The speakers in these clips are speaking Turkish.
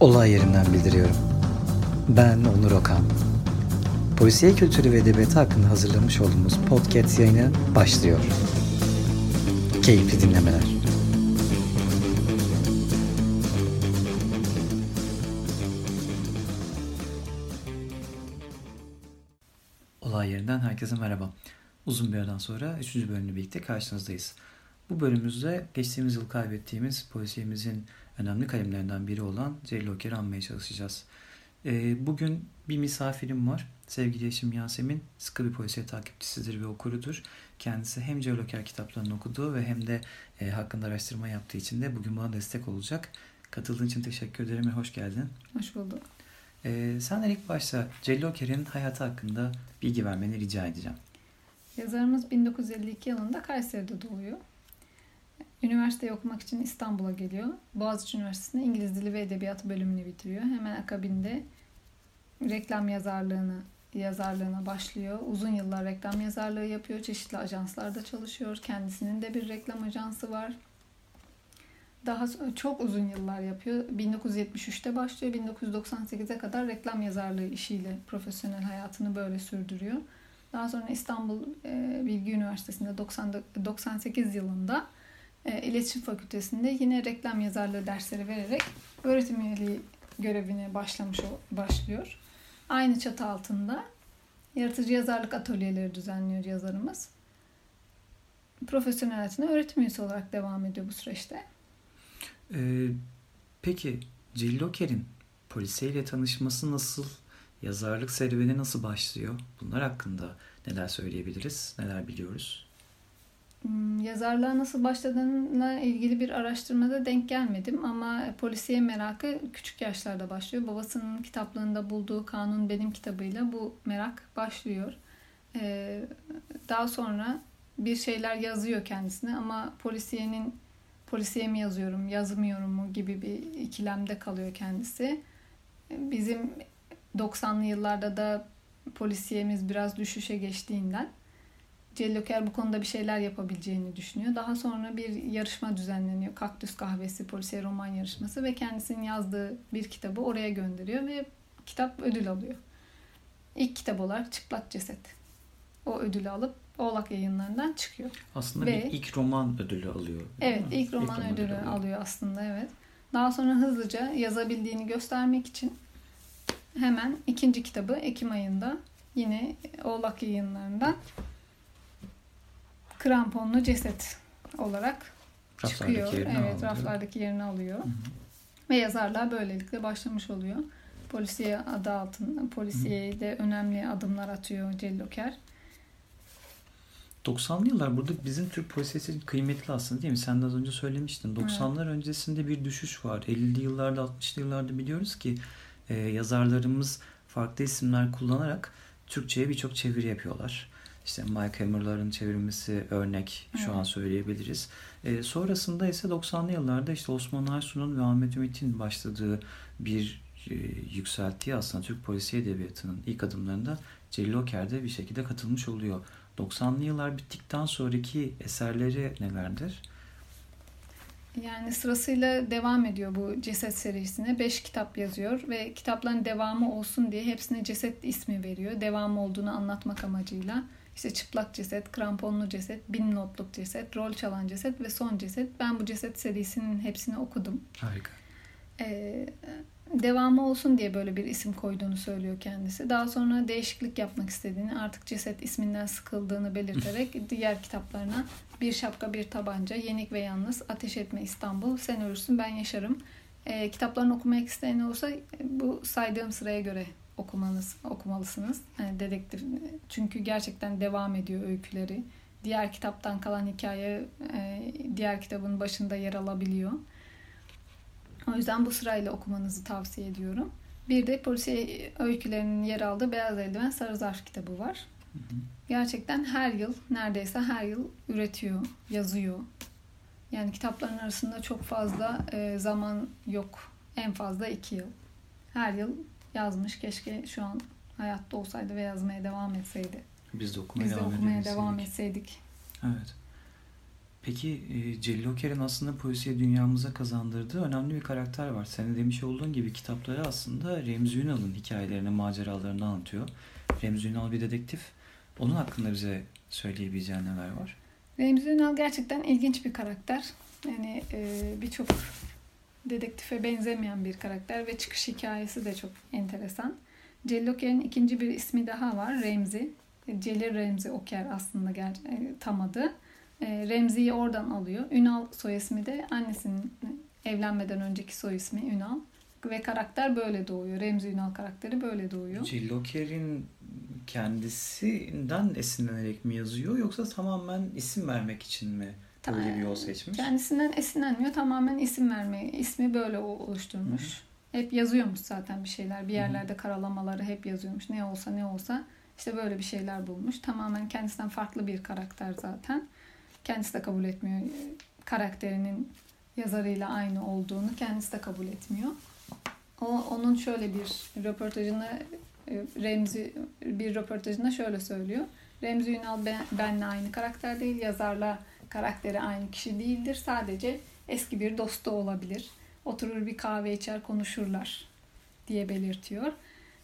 olay yerinden bildiriyorum. Ben Onur Okan. Polisiye kültürü ve edebiyatı hakkında hazırlamış olduğumuz podcast yayını başlıyor. Keyifli dinlemeler. Olay yerinden herkese merhaba. Uzun bir aradan sonra 3. bölümle birlikte karşınızdayız. Bu bölümümüzde geçtiğimiz yıl kaybettiğimiz polisiyemizin önemli kalemlerinden biri olan Celil Oker'i anmaya çalışacağız. E, bugün bir misafirim var. Sevgili eşim Yasemin sıkı bir polisiye takipçisidir ve okurudur. Kendisi hem Celil Oker kitaplarını okuduğu ve hem de e, hakkında araştırma yaptığı için de bugün bana destek olacak. Katıldığın için teşekkür ederim ve hoş geldin. Hoş bulduk. E, senden ilk başta Celil Oker'in hayatı hakkında bilgi vermeni rica edeceğim. Yazarımız 1952 yılında Kayseri'de doğuyor. Üniversiteyi okumak için İstanbul'a geliyor. Boğaziçi Üniversitesi'nde İngiliz Dili ve Edebiyatı bölümünü bitiriyor. Hemen akabinde reklam yazarlığını yazarlığına başlıyor. Uzun yıllar reklam yazarlığı yapıyor. Çeşitli ajanslarda çalışıyor. Kendisinin de bir reklam ajansı var. Daha çok uzun yıllar yapıyor. 1973'te başlıyor. 1998'e kadar reklam yazarlığı işiyle profesyonel hayatını böyle sürdürüyor. Daha sonra İstanbul Bilgi Üniversitesi'nde 90, 98 yılında e, İletişim Fakültesi'nde yine reklam yazarlığı dersleri vererek öğretim üyeliği görevine başlamış başlıyor. Aynı çatı altında yaratıcı yazarlık atölyeleri düzenliyor yazarımız. Profesyonel hayatına öğretim üyesi olarak devam ediyor bu süreçte. Ee, peki Celil Oker'in polisiyle tanışması nasıl, yazarlık serüveni nasıl başlıyor? Bunlar hakkında neler söyleyebiliriz, neler biliyoruz? Hmm, yazarlığa nasıl başladığına ilgili bir araştırmada denk gelmedim ama polisiye merakı küçük yaşlarda başlıyor. Babasının kitaplığında bulduğu Kanun Benim kitabıyla bu merak başlıyor. Ee, daha sonra bir şeyler yazıyor kendisine ama polisiyenin polisiye mi yazıyorum, yazmıyorum mu gibi bir ikilemde kalıyor kendisi. Bizim 90'lı yıllarda da polisiyemiz biraz düşüşe geçtiğinden Celloker bu konuda bir şeyler yapabileceğini düşünüyor. Daha sonra bir yarışma düzenleniyor. Kaktüs Kahvesi Polisiye Roman Yarışması ve kendisinin yazdığı bir kitabı oraya gönderiyor ve kitap ödül alıyor. İlk kitap olarak Çıplak Ceset. O ödülü alıp Oğlak yayınlarından çıkıyor. Aslında ve, bir ilk roman ödülü alıyor. Evet, ilk roman, ilk roman ödülü, ödülü alıyor aslında evet. Daha sonra hızlıca yazabildiğini göstermek için hemen ikinci kitabı Ekim ayında yine Oğlak yayınlarından kramponlu ceset olarak çıkıyor. Evet, raflardaki yerini alıyor. Hı hı. Ve yazarlar böylelikle başlamış oluyor. Polisiye adı altında, polisiye de önemli adımlar atıyor Celloker. 90'lı yıllar burada bizim Türk polisiyesi kıymetli aslında değil mi? Sen de az önce söylemiştin. 90'lar evet. öncesinde bir düşüş var. 50'li yıllarda 60'lı yıllarda biliyoruz ki e, yazarlarımız farklı isimler kullanarak Türkçe'ye birçok çeviri yapıyorlar. İşte Mike Hammer'ların çevirmesi örnek şu evet. an söyleyebiliriz. E, sonrasında ise 90'lı yıllarda işte Osman Aysun'un ve Ahmet Ümit'in başladığı bir e, yükselttiği aslında Türk polisiye edebiyatının ilk adımlarında Celil Oker de bir şekilde katılmış oluyor. 90'lı yıllar bittikten sonraki eserleri nelerdir? Yani sırasıyla devam ediyor bu ceset serisine. Beş kitap yazıyor ve kitapların devamı olsun diye hepsine ceset ismi veriyor. Devamı olduğunu anlatmak amacıyla. İşte çıplak ceset, kramponlu ceset, bin notluk ceset, rol çalan ceset ve son ceset. Ben bu ceset serisinin hepsini okudum. Harika. Ee, devamı olsun diye böyle bir isim koyduğunu söylüyor kendisi. Daha sonra değişiklik yapmak istediğini, artık ceset isminden sıkıldığını belirterek diğer kitaplarına Bir Şapka Bir Tabanca, Yenik ve Yalnız, Ateş Etme İstanbul, Sen Ölürsün Ben Yaşarım. E, kitaplarını okumak isteyen olursa bu saydığım sıraya göre okumanız okumalısınız. Yani dedektif çünkü gerçekten devam ediyor öyküleri. Diğer kitaptan kalan hikaye e, diğer kitabın başında yer alabiliyor. O yüzden bu sırayla okumanızı tavsiye ediyorum. Bir de polisiye öykülerinin yer aldığı Beyaz Eldiven Sarı Zarf kitabı var. Gerçekten her yıl, neredeyse her yıl üretiyor, yazıyor. Yani kitapların arasında çok fazla e, zaman yok. En fazla iki yıl. Her yıl yazmış. Keşke şu an hayatta olsaydı ve yazmaya devam etseydi. Biz de okumaya, Biz de devam, okumaya devam etseydik. Evet. Peki e, Celil Oker'in aslında polisiye dünyamıza kazandırdığı önemli bir karakter var. Senin demiş olduğun gibi kitapları aslında Remzi Ünal'ın hikayelerini, maceralarını anlatıyor. Remzi Ünal bir dedektif. Onun hakkında bize söyleyebileceğin neler var? Remzi Ünal gerçekten ilginç bir karakter. Yani e, birçok dedektife benzemeyen bir karakter ve çıkış hikayesi de çok enteresan. Celil Oker'in ikinci bir ismi daha var. Remzi. Celil Remzi Oker aslında ger e, tam adı. E, Remzi'yi oradan alıyor. Ünal soy ismi de annesinin evlenmeden önceki soy ismi Ünal. Ve karakter böyle doğuyor. Remzi Ünal karakteri böyle doğuyor. Jill Loker'in kendisinden esinlenerek mi yazıyor yoksa tamamen isim vermek için mi böyle bir yol seçmiş? Kendisinden esinlenmiyor. Tamamen isim vermeyi. ismi böyle oluşturmuş. Hı. Hep yazıyormuş zaten bir şeyler. Bir yerlerde karalamaları hep yazıyormuş. Ne olsa ne olsa işte böyle bir şeyler bulmuş. Tamamen kendisinden farklı bir karakter zaten. Kendisi de kabul etmiyor. Karakterinin yazarıyla aynı olduğunu kendisi de kabul etmiyor. O, onun şöyle bir röportajında e, Remzi bir röportajında şöyle söylüyor. Remzi Ünal ben, benle aynı karakter değil. Yazarla karakteri aynı kişi değildir. Sadece eski bir dostu olabilir. Oturur bir kahve içer konuşurlar diye belirtiyor.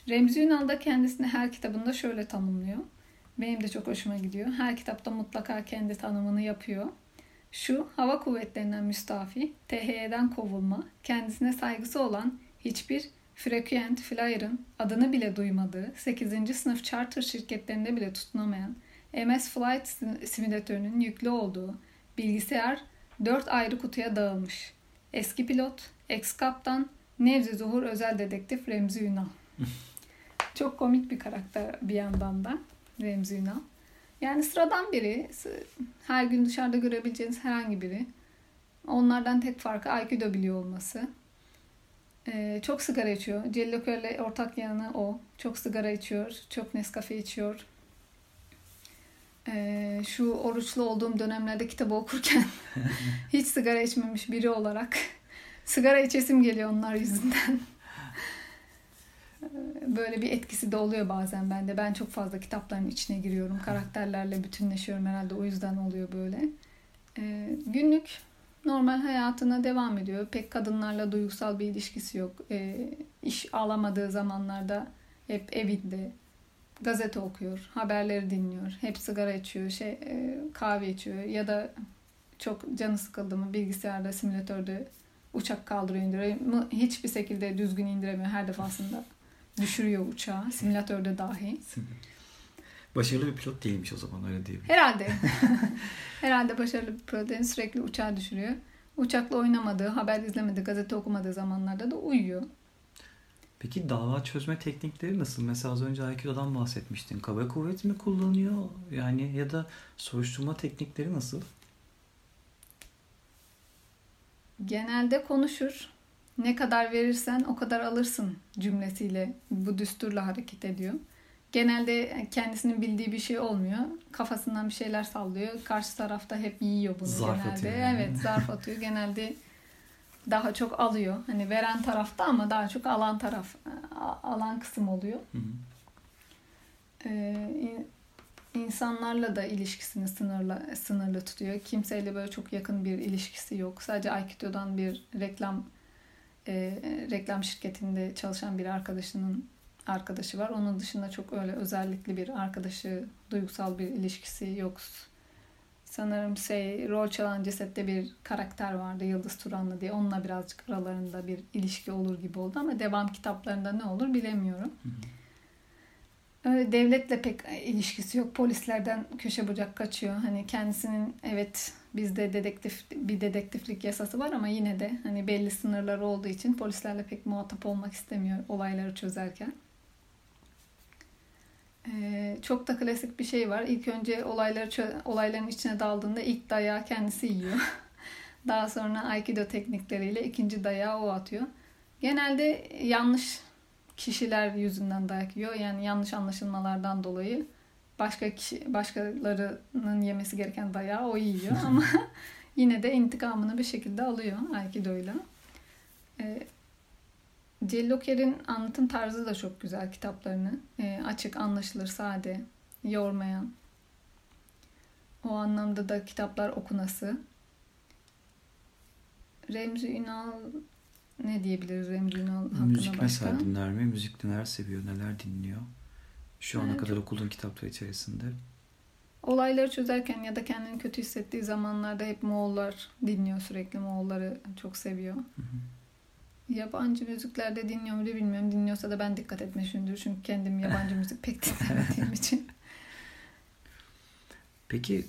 Remzi Ünal da kendisini her kitabında şöyle tanımlıyor. Benim de çok hoşuma gidiyor. Her kitapta mutlaka kendi tanımını yapıyor. Şu hava kuvvetlerinden müstafi, THY'den kovulma, kendisine saygısı olan hiçbir Frequent Flyer'ın adını bile duymadığı, 8. sınıf charter şirketlerinde bile tutunamayan MS Flight simülatörünün yüklü olduğu bilgisayar dört ayrı kutuya dağılmış. Eski pilot, ex-kaptan, Nevzi Zuhur özel dedektif Remzi Ünal. Çok komik bir karakter bir yandan da Remzi Ünal. Yani sıradan biri, her gün dışarıda görebileceğiniz herhangi biri. Onlardan tek farkı Aikido biliyor olması. Ee, çok sigara içiyor. Celil Oker'le ortak yanı o. Çok sigara içiyor. Çok Nescafe içiyor. Ee, şu oruçlu olduğum dönemlerde kitabı okurken hiç sigara içmemiş biri olarak sigara içesim geliyor onlar yüzünden. Ee, böyle bir etkisi de oluyor bazen bende. Ben çok fazla kitapların içine giriyorum. Karakterlerle bütünleşiyorum herhalde. O yüzden oluyor böyle. Ee, günlük normal hayatına devam ediyor. Pek kadınlarla duygusal bir ilişkisi yok. E, iş alamadığı zamanlarda hep evinde gazete okuyor, haberleri dinliyor, hep sigara içiyor, şey e, kahve içiyor ya da çok canı sıkıldı mı bilgisayarda, simülatörde uçak kaldırıyor indiriyor. Hiçbir şekilde düzgün indiremiyor her defasında. Düşürüyor uçağı, simülatörde dahi. Başarılı bir pilot değilmiş o zaman öyle diyebilirim. Herhalde. Herhalde başarılı bir pilot değil. Sürekli uçağı düşürüyor. Uçakla oynamadığı, haber izlemediği, gazete okumadığı zamanlarda da uyuyor. Peki dava çözme teknikleri nasıl? Mesela az önce Aikido'dan bahsetmiştin. Kaba kuvvet mi kullanıyor? Yani ya da soruşturma teknikleri nasıl? Genelde konuşur. Ne kadar verirsen o kadar alırsın cümlesiyle bu düsturla hareket ediyor genelde kendisinin bildiği bir şey olmuyor. Kafasından bir şeyler sallıyor. Karşı tarafta hep yiyor bunu zarf genelde. Atıyor yani. Evet, zarf atıyor. genelde daha çok alıyor. Hani veren tarafta ama daha çok alan taraf alan kısım oluyor. Hı hı. Ee, insanlarla da ilişkisini sınırlı sınırlı tutuyor. Kimseyle böyle çok yakın bir ilişkisi yok. Sadece Aikido'dan bir reklam e, reklam şirketinde çalışan bir arkadaşının arkadaşı var. Onun dışında çok öyle özellikli bir arkadaşı, duygusal bir ilişkisi yok. Sanırım şey, rol çalan cesette bir karakter vardı Yıldız Turanlı diye. Onunla birazcık aralarında bir ilişki olur gibi oldu ama devam kitaplarında ne olur bilemiyorum. Öyle devletle pek ilişkisi yok. Polislerden köşe bucak kaçıyor. Hani kendisinin evet bizde dedektif bir dedektiflik yasası var ama yine de hani belli sınırları olduğu için polislerle pek muhatap olmak istemiyor olayları çözerken. Ee, çok da klasik bir şey var. İlk önce olayları olayların içine daldığında ilk dayağı kendisi yiyor. Daha sonra Aikido teknikleriyle ikinci dayağı o atıyor. Genelde yanlış kişiler yüzünden dayak yiyor. Yani yanlış anlaşılmalardan dolayı başka kişi, başkalarının yemesi gereken dayağı o yiyor ama yine de intikamını bir şekilde alıyor Aikido'yla. Ee, Celloker'in anlatım tarzı da çok güzel kitaplarını. E, açık, anlaşılır, sade, yormayan. O anlamda da kitaplar okunası. Remzi Ünal ne diyebiliriz Remzi Ünal hakkında Müzik başka? mesela dinler mi? Müzik neler seviyor, neler dinliyor? Şu ana Evet. kadar okuduğun kitaplar içerisinde. Olayları çözerken ya da kendini kötü hissettiği zamanlarda hep Moğollar dinliyor sürekli. Moğolları çok seviyor. Yabancı müziklerde dinliyor mu bilmiyorum. Dinliyorsa da ben dikkat etmişimdir. Çünkü kendim yabancı müzik pek dinlemediğim için. Peki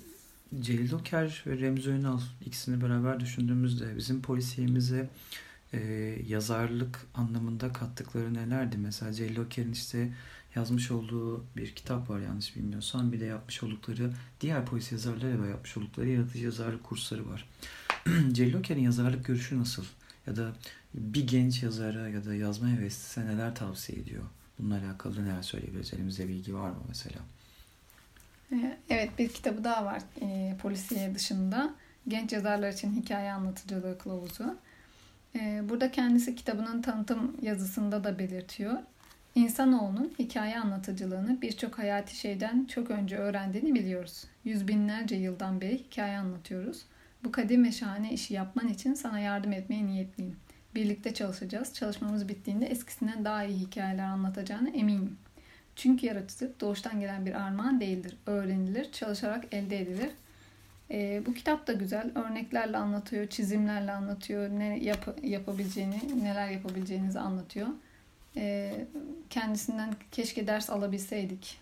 Celil Oker ve Remzi Önal ikisini beraber düşündüğümüzde bizim polisiyemize e, yazarlık anlamında kattıkları nelerdi? Mesela Celil Oker'in işte yazmış olduğu bir kitap var yanlış bilmiyorsam. Bir de yapmış oldukları diğer polis yazarları ve yapmış oldukları yaratıcı yazarlık kursları var. Celil Oker'in yazarlık görüşü nasıl? Ya da bir genç yazara ya da yazma heveslisine neler tavsiye ediyor? Bununla alakalı neler söyleyebiliriz? Elimizde bilgi var mı mesela? Ee, Evet bir kitabı daha var e, polisiye dışında. Genç yazarlar için hikaye anlatıcılığı kılavuzu. E, burada kendisi kitabının tanıtım yazısında da belirtiyor. İnsanoğlunun hikaye anlatıcılığını birçok hayati şeyden çok önce öğrendiğini biliyoruz. Yüz binlerce yıldan beri hikaye anlatıyoruz. Bu kadim ve şahane işi yapman için sana yardım etmeye niyetliyim. Birlikte çalışacağız. Çalışmamız bittiğinde eskisinden daha iyi hikayeler anlatacağına eminim. Çünkü yaratıcılık doğuştan gelen bir armağan değildir. Öğrenilir, çalışarak elde edilir. Ee, bu kitap da güzel. Örneklerle anlatıyor, çizimlerle anlatıyor, ne yap- yapabileceğini, neler yapabileceğinizi anlatıyor. Ee, kendisinden keşke ders alabilseydik.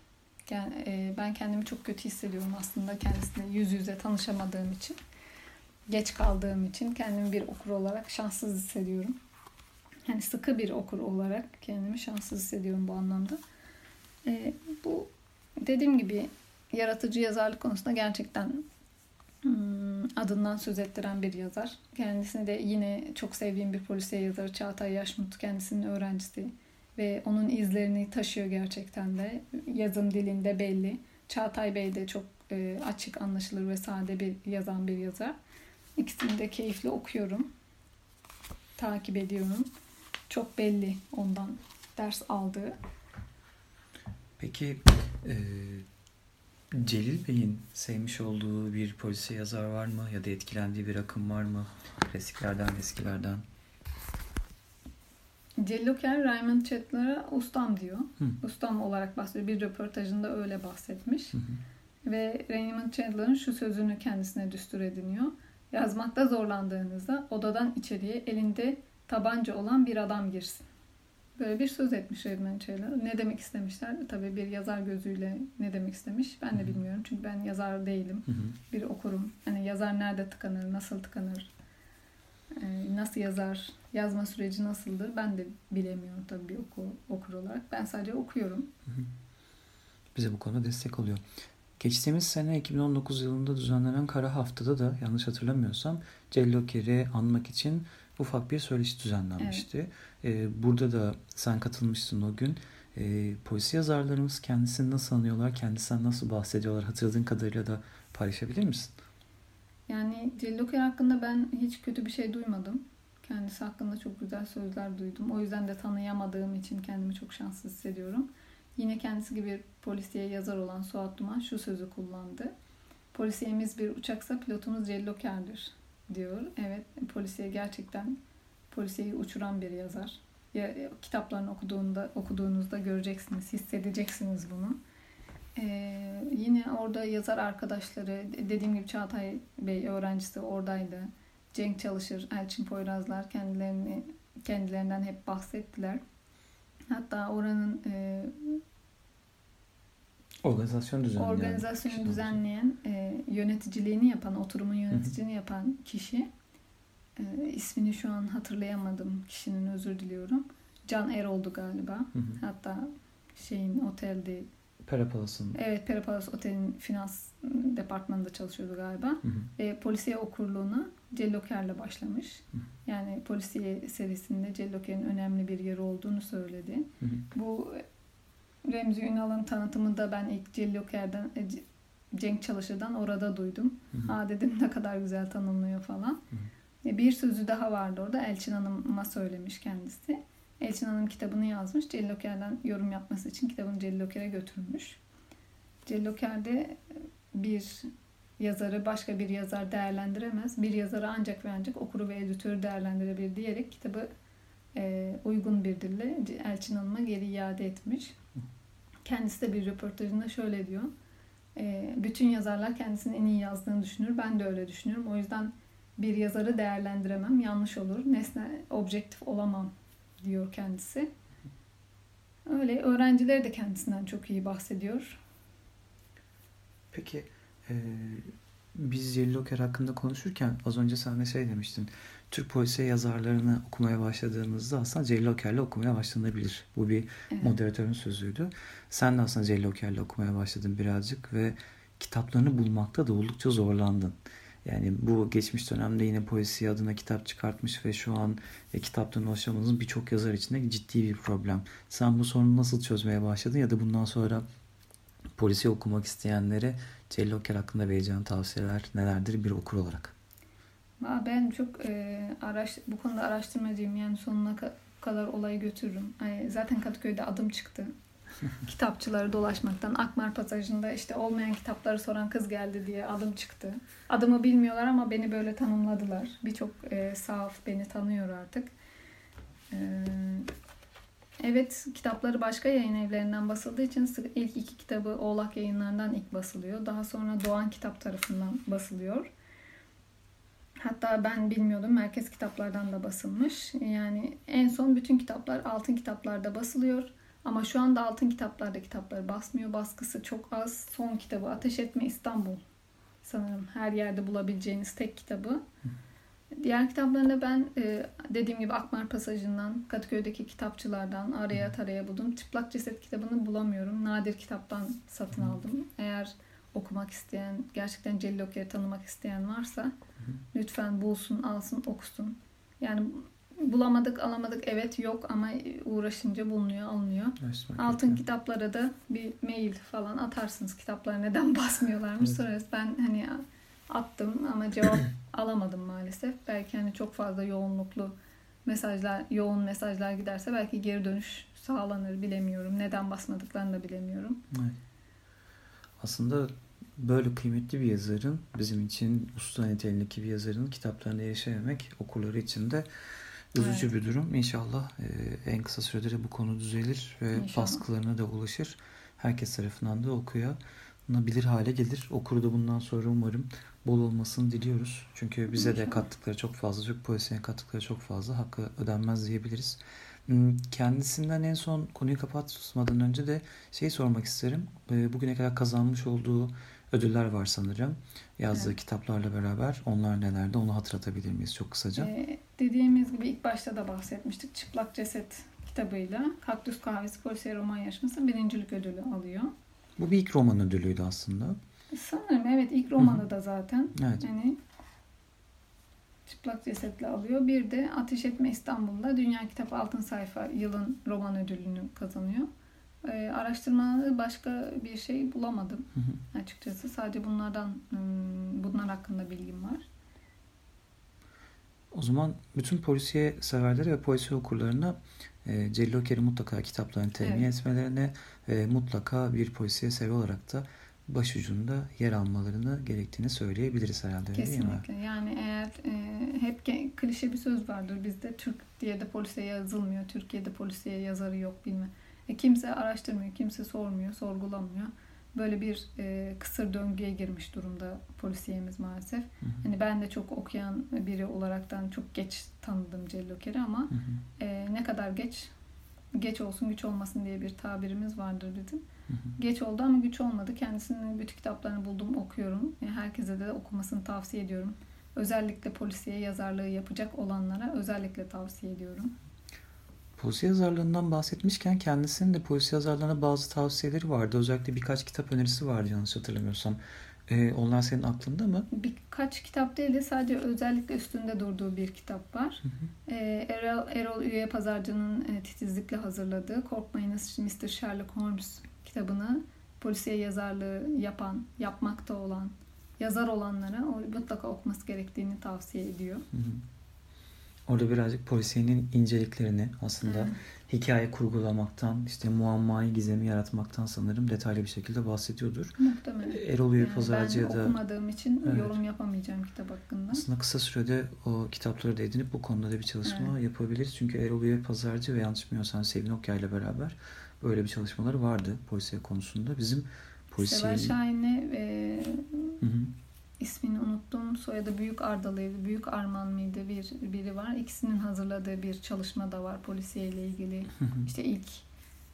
Yani, e, ben kendimi çok kötü hissediyorum aslında kendisiyle yüz yüze tanışamadığım için. Geç kaldığım için kendimi bir okur olarak şanssız hissediyorum. Yani sıkı bir okur olarak kendimi şanssız hissediyorum bu anlamda. Ee, bu dediğim gibi yaratıcı yazarlık konusunda gerçekten hmm, adından söz ettiren bir yazar. Kendisini de yine çok sevdiğim bir polisiye yazarı Çağatay Yaşmut kendisinin öğrencisi ve onun izlerini taşıyor gerçekten de. Yazım dilinde belli. Çağatay Bey de çok e, açık, anlaşılır ve sade bir yazan bir yazar. İkisini de keyifli okuyorum. Takip ediyorum. Çok belli ondan ders aldığı. Peki e, Celil Bey'in sevmiş olduğu bir polisiye yazar var mı? Ya da etkilendiği bir akım var mı? Klasiklerden, eskilerden. Celil Oker Raymond Chandler'a ustam diyor. Hı. Ustam olarak bahsediyor. Bir röportajında öyle bahsetmiş. Hı hı. Ve Raymond Chandler'ın şu sözünü kendisine düstur ediniyor. Yazmakta zorlandığınızda odadan içeriye elinde tabanca olan bir adam girsin. Böyle bir söz etmiş Raymond Chandler. Ne demek istemişler? Tabii bir yazar gözüyle ne demek istemiş ben de bilmiyorum. Çünkü ben yazar değilim. Bir okurum. Hani yazar nerede tıkanır, nasıl tıkanır, e, nasıl yazar, yazma süreci nasıldır ben de bilemiyorum tabii bir oku, okur olarak. Ben sadece okuyorum. Bize bu konuda destek oluyor. Geçtiğimiz sene 2019 yılında düzenlenen Kara Haftada da yanlış hatırlamıyorsam Celil Oker'i anmak için ufak bir söyleşi düzenlenmişti. Ee, burada da sen katılmıştın o gün. Ee, polisi yazarlarımız kendisini nasıl anıyorlar, kendisinden nasıl bahsediyorlar hatırladığın kadarıyla da paylaşabilir misin? Yani Celil Oker hakkında ben hiç kötü bir şey duymadım. Kendisi hakkında çok güzel sözler duydum. O yüzden de tanıyamadığım için kendimi çok şanssız hissediyorum. Yine kendisi gibi polisiye yazar olan Suat Duman şu sözü kullandı. Polisiyemiz bir uçaksa pilotumuz Celil Oker'dir diyor. Evet polisiye gerçekten polisiyeyi uçuran bir yazar. Ya, kitaplarını okuduğunda, okuduğunuzda göreceksiniz, hissedeceksiniz bunu. Ee, yine orada yazar arkadaşları, dediğim gibi Çağatay Bey öğrencisi oradaydı. Cenk Çalışır, Elçin Poyrazlar kendilerini kendilerinden hep bahsettiler. Hatta oranın e, Organizasyon düzenleyen. organizasyonu düzenleyen, e, yöneticiliğini yapan, oturumun yöneticiliğini yapan kişi e, ismini şu an hatırlayamadım kişinin özür diliyorum. Can Erol'du galiba. Hı hı. Hatta şeyin otelde Perapalas'ın. evet Perapalas Otel'in finans departmanında çalışıyordu galiba. Hı hı. E, polisiye okurluğuna Celloker'le başlamış. Hı. Yani polisiye serisinde Celloker'in önemli bir yeri olduğunu söyledi. Hı hı. Bu Remzi Ünal'ın tanıtımını da ben ilk Celloker'den e, Cenk Çalışır'dan orada duydum. Hı hı. Aa dedim ne kadar güzel tanımlıyor falan. E, Bir sözü daha vardı orada. Elçin Hanım'a söylemiş kendisi. Elçin Hanım kitabını yazmış. Celloker'den yorum yapması için kitabını Celloker'e götürmüş. Celloker'de bir yazarı başka bir yazar değerlendiremez. Bir yazarı ancak ve ancak okuru ve editörü değerlendirebilir diyerek kitabı e, uygun bir dille Elçin Hanım'a geri iade etmiş. Kendisi de bir röportajında şöyle diyor. E, bütün yazarlar kendisinin en iyi yazdığını düşünür. Ben de öyle düşünüyorum. O yüzden bir yazarı değerlendiremem. Yanlış olur. Nesne objektif olamam diyor kendisi. Öyle öğrencileri de kendisinden çok iyi bahsediyor. Peki e, biz Yellow hakkında konuşurken az önce sen şey demiştin. Türk polisiye yazarlarını okumaya başladığınızda aslında Celil Oker'le okumaya başlanabilir. Bu bir evet. moderatörün sözüydü. Sen de aslında Celil Oker'le okumaya başladın birazcık ve kitaplarını bulmakta da oldukça zorlandın. Yani bu geçmiş dönemde yine polisiye adına kitap çıkartmış ve şu an e, kitaptan ulaşamadığınız birçok yazar için de ciddi bir problem. Sen bu sorunu nasıl çözmeye başladın ya da bundan sonra polisi okumak isteyenlere Celil Oker hakkında vereceğin tavsiyeler nelerdir bir okur olarak? Ben çok e, araş, bu konuda araştırmacıyım. Yani sonuna kadar olayı götürürüm. Yani zaten Kadıköy'de adım çıktı. Kitapçıları dolaşmaktan. Akmar Pasajı'nda işte olmayan kitapları soran kız geldi diye adım çıktı. Adımı bilmiyorlar ama beni böyle tanımladılar. Birçok e, sahaf beni tanıyor artık. E, evet kitapları başka yayın evlerinden basıldığı için ilk iki kitabı Oğlak yayınlarından ilk basılıyor. Daha sonra Doğan Kitap tarafından basılıyor. Hatta ben bilmiyordum merkez kitaplardan da basılmış. Yani en son bütün kitaplar altın kitaplarda basılıyor. Ama şu anda altın kitaplarda kitapları basmıyor. Baskısı çok az. Son kitabı Ateş Etme İstanbul. Sanırım her yerde bulabileceğiniz tek kitabı. Diğer kitaplarında ben e, dediğim gibi Akmar Pasajı'ndan, Kadıköy'deki kitapçılardan araya taraya buldum. Çıplak Ceset kitabını bulamıyorum. Nadir kitaptan satın aldım. Eğer okumak isteyen, gerçekten Celil Oker'i tanımak isteyen varsa lütfen bulsun, alsın, okusun. Yani bulamadık, alamadık evet yok ama uğraşınca bulunuyor, alınıyor. Altın kitaplara da bir mail falan atarsınız. Kitaplar neden basmıyorlarmış evet. sorarız. Ben hani attım ama cevap alamadım maalesef. Belki hani çok fazla yoğunluklu mesajlar, yoğun mesajlar giderse belki geri dönüş sağlanır bilemiyorum. Neden basmadıklarını da bilemiyorum. Evet. Aslında böyle kıymetli bir yazarın bizim için usta niteliğindeki bir yazarın kitaplarına erişememek okurları için de üzücü evet. bir durum. İnşallah e, en kısa sürede de bu konu düzelir ve İnşallah. baskılarına da ulaşır. Herkes tarafından da okuya bilir hale gelir. Okuru da bundan sonra umarım bol olmasını diliyoruz. Çünkü bize de kattıkları çok fazla, Türk polisine kattıkları çok fazla. Hakkı ödenmez diyebiliriz. Hmm, kendisinden en son konuyu kapatmadan önce de şey sormak isterim. E, bugüne kadar kazanmış olduğu ödüller var sanırım. Yazdığı evet. kitaplarla beraber. Onlar nelerde onu hatırlatabilir miyiz çok kısaca? Ee, dediğimiz gibi ilk başta da bahsetmiştik. Çıplak Ceset kitabıyla Kaktüs Kahvesi Polisiye Roman Yarışması birincilik ödülü alıyor. Bu bir ilk roman ödülüydü aslında. Sanırım evet ilk romanı da zaten. Evet. Yani çıplak cesetle alıyor. Bir de Ateş Etme İstanbul'da Dünya Kitap Altın Sayfa yılın roman ödülünü kazanıyor. E, araştırmada başka bir şey bulamadım hı hı. açıkçası. Sadece bunlardan bunlar hakkında bilgim var. O zaman bütün polisiye severleri ve polisiye okurlarına e, Celil Oker'in mutlaka kitaplarını temin evet. etmelerine ve mutlaka bir polisiye sever olarak da başucunda yer almalarını gerektiğini söyleyebiliriz herhalde. Kesinlikle. Değil mi? Yani eğer e, hep klişe bir söz vardır bizde Türk diye de polisiye yazılmıyor. Türkiye'de polisiye yazarı yok bilme. E, kimse araştırmıyor, kimse sormuyor, sorgulamıyor. Böyle bir e, kısır döngüye girmiş durumda polisiyemiz maalesef. Hı hı. Hani ben de çok okuyan biri olaraktan çok geç tanıdım Celil Oker'i ama hı hı. E, ne kadar geç geç olsun güç olmasın diye bir tabirimiz vardır bizim. Hı hı. Geç oldu ama güç olmadı. Kendisinin bütün kitaplarını buldum, okuyorum. Yani herkese de okumasını tavsiye ediyorum. Özellikle polisiye yazarlığı yapacak olanlara özellikle tavsiye ediyorum. Polisi yazarlarından bahsetmişken kendisinin de polisi yazarlarına bazı tavsiyeleri vardı. Özellikle birkaç kitap önerisi vardı yanlış hatırlamıyorsam. Ee, onlar senin aklında mı? Birkaç kitap değil de sadece özellikle üstünde durduğu bir kitap var. Hı hı. Ee, Erol, Erol Üye Pazarcı'nın e, titizlikle hazırladığı Korkmayınız Mr. Sherlock Holmes kitabını polisiye yazarlığı yapan, yapmakta olan, yazar olanlara mutlaka okuması gerektiğini tavsiye ediyor. Hı hı. Orada birazcık polisiyenin inceliklerini aslında Evet. hikaye kurgulamaktan, işte muammayı, gizemi yaratmaktan sanırım detaylı bir şekilde bahsediyordur. Muhtemelen. Erol Üye Yani Pazarcı'ya da okumadığım için Evet. yorum yapamayacağım kitap hakkında. aslında kısa sürede o kitapları da edinip bu konuda da bir çalışma Evet. yapabiliriz. Çünkü Erol Üye Pazarcı ve yanlış bilmiyorsam Sevin Okyay ile beraber böyle bir çalışmaları vardı polisiye konusunda. Bizim polisiye... Seval Şahin'le e, Hı hı. İsmini unuttum. Soyadı Büyük Ardalıydı. Büyük Arman mıydı? Bir biri var. İkisinin hazırladığı bir çalışma da var polisiye ile ilgili. İşte ilk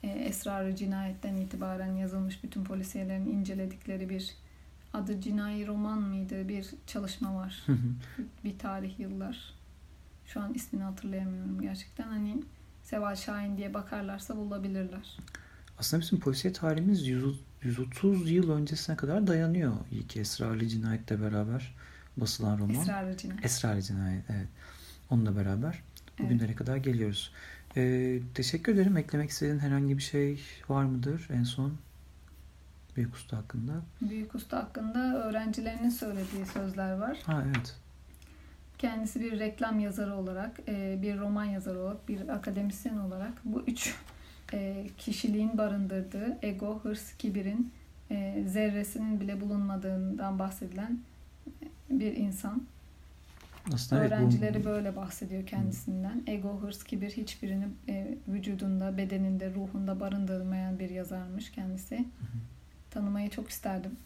e, esrarı cinayetten itibaren yazılmış bütün polisiyelerin inceledikleri bir adı cinayi roman mıydı? Bir çalışma var. Bir tarih yıllar. Şu an ismini hatırlayamıyorum gerçekten. Hani Seval Şahin diye bakarlarsa bulabilirler. Aslında bizim polisiye tarihimiz 100 130 yıl öncesine kadar dayanıyor. İlk Esrarlı Cinayet'le beraber basılan roman. Esrarı cinayet. Esrarlı Cinayet, evet. Onunla beraber bugünlere kadar geliyoruz. Ee, teşekkür ederim. Eklemek istediğin herhangi bir şey var mıdır en son? Büyük Usta hakkında. Büyük Usta hakkında öğrencilerinin söylediği sözler var. Ha evet. Kendisi bir reklam yazarı olarak, e, bir roman yazarı olarak, bir akademisyen olarak bu üç e, kişiliğin barındırdığı ego, hırs, kibirin e, zerresinin bile bulunmadığından bahsedilen bir insan. Aslında evet, bu- Öğrencileri böyle bahsediyor kendisinden. Ego, hırs, kibir hiçbirini e, vücudunda, bedeninde, ruhunda barındırmayan bir yazarmış kendisi. Tanımayı çok isterdim.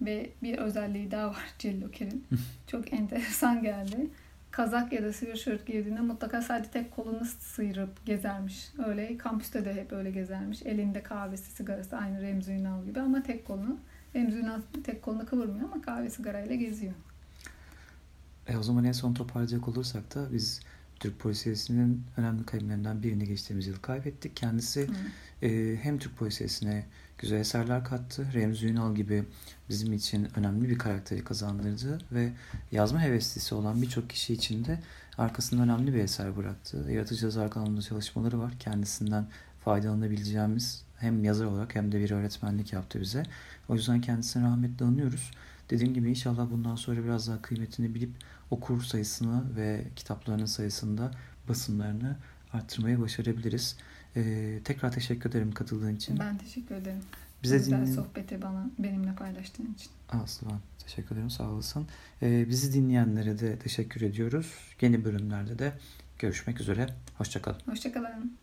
Ve bir özelliği daha var Celloker'in. Çok enteresan geldi. Kazak ya da sweatshirt giydiğinde mutlaka sadece tek kolunu sıyırıp gezermiş. Öyle kampüste de hep öyle gezermiş. Elinde kahvesi, sigarası aynı Remzi Ünal gibi ama tek kolunu Remzi Ünal tek kolunu kıvırmıyor ama kahve sigarayla geziyor. E, o zaman en son toparlayacak olursak da biz Türk polisiyesinin önemli kalemlerinden birini geçtiğimiz yıl kaybettik. Kendisi Hı. e, hem Türk polisiyesine güzel eserler kattı. Remzi Ünal gibi bizim için önemli bir karakteri kazandırdı ve yazma heveslisi olan birçok kişi için de arkasında önemli bir eser bıraktı. Yaratıcı yazar kanalında çalışmaları var. Kendisinden faydalanabileceğimiz hem yazar olarak hem de bir öğretmenlik yaptı bize. O yüzden kendisine rahmetle anıyoruz. Dediğim gibi inşallah bundan sonra biraz daha kıymetini bilip okur sayısını ve kitaplarının sayısında basımlarını arttırmayı başarabiliriz. Ee, tekrar teşekkür ederim katıldığın için. Ben teşekkür ederim. Bize Güzel dinleyen... sohbeti bana benimle paylaştığın için. Aslan teşekkür ederim sağ olasın. Ee, bizi dinleyenlere de teşekkür ediyoruz. Yeni bölümlerde de görüşmek üzere. Hoşçakalın. Hoşçakalın.